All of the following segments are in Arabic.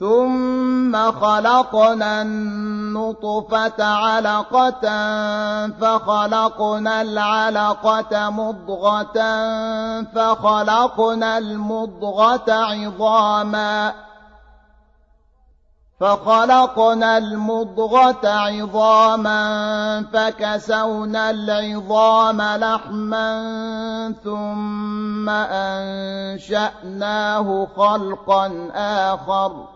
ثم خلقنا النطفة علقة فخلقنا العلقة مضغة فخلقنا المضغة عظاما فخلقنا المضغة عظاما فكسونا العظام لحما ثم أنشأناه خلقا آخر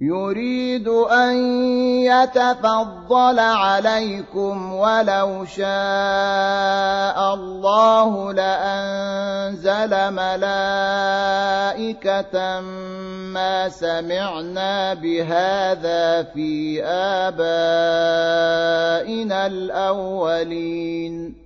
يريد أن يتفضل عليكم ولو شاء الله لأنزل ملائكة ما سمعنا بهذا في آبائنا الأولين.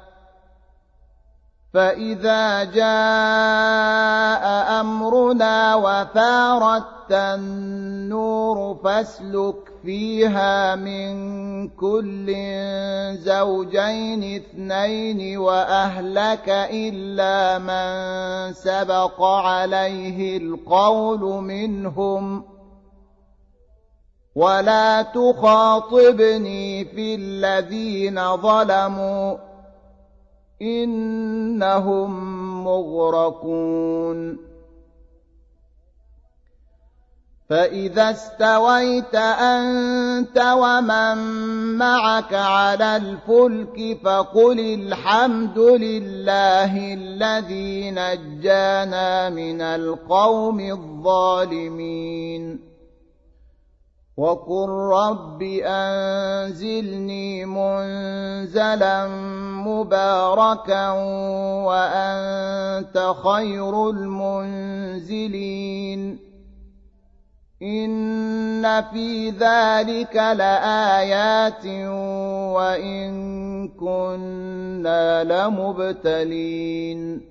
فإذا جاء أمرنا وفارت النور فاسلك فيها من كل زوجين اثنين وأهلك إلا من سبق عليه القول منهم ولا تخاطبني في الذين ظلموا إنهم مغرقون. فإذا استويت أنت ومن معك على الفلك فقل الحمد لله الذي نجانا من القوم الظالمين. وقل رب أنزلني منزلا مباركا وأنت خير المنزلين إن في ذلك لآيات وإن كنا لمبتلين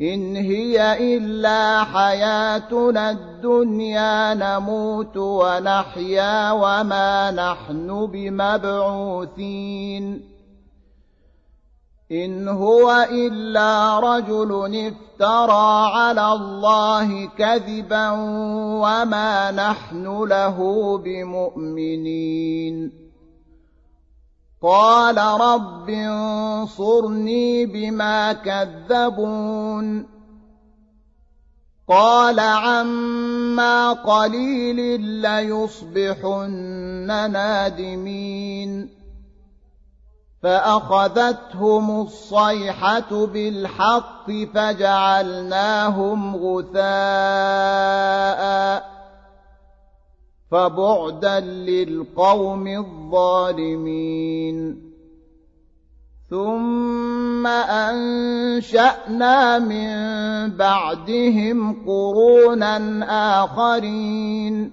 إن هي إلا حياتنا الدنيا نموت ونحيا وما نحن بمبعوثين. إن هو إلا رجل افترى على الله كذبا وما نحن له بمؤمنين. قال رب انصرني بما كذبون. قال عما قليل ليصبحن نادمين. فأخذتهم الصيحة بالحق فجعلناهم غثاءً. فبعدا للقوم الظالمين. ثم أنشأنا من بعدهم قرونا آخرين.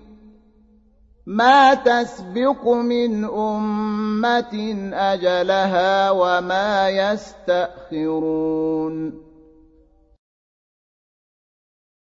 ما تسبق من أمة أجلها وما يستأخرون.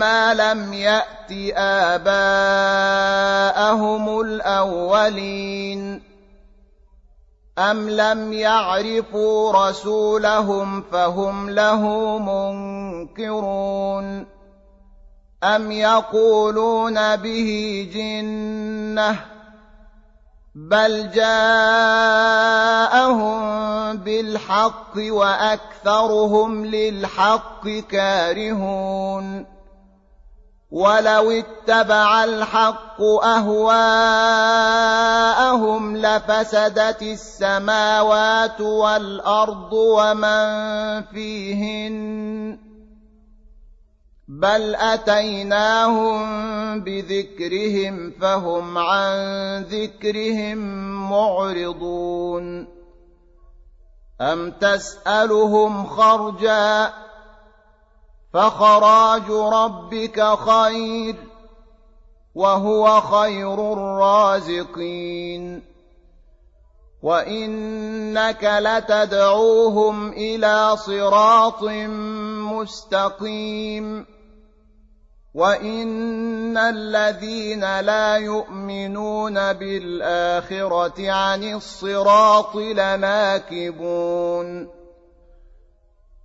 ما لم يأت آباءهم الأولين. أم لم يعرفوا رسولهم فهم له منكرون. أم يقولون به جنه بل جاءهم بالحق واكثرهم للحق كارهون. ولو اتبع الحق أهواءهم لفسدت السماوات والأرض ومن فيهن بل أتيناهم بذكرهم فهم عن ذكرهم معرضون أم تسألهم خرجا فخراج ربك خير وهو خير الرازقين. وإنك لتدعوهم إلى صراط مستقيم. وإن الذين لا يؤمنون بالآخرة عن الصراط لناكبون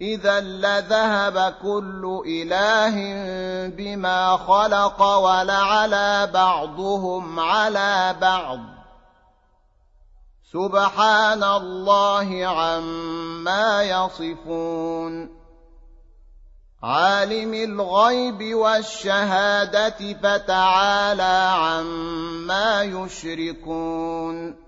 إذا لذهب كل إله بما خلق ولعلى بعضهم على بعض. سبحان الله عما يصفون. عالم الغيب والشهادة فتعالى عما يشركون.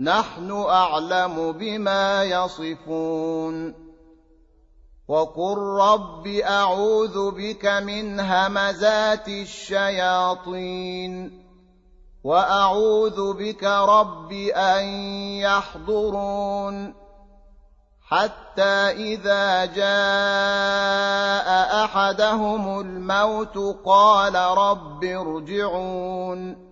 نحن أعلم بما يصفون. وقل رب أعوذ بك من همزات الشياطين. وأعوذ بك رب أن يحضرون. حتى إذا جاء أحدهم الموت قال رب ارجعون.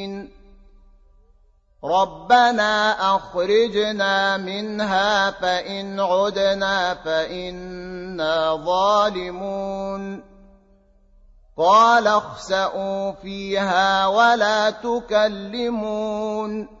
ربنا اخرجنا منها فان عدنا فانا ظالمون قال اخسئوا فيها ولا تكلمون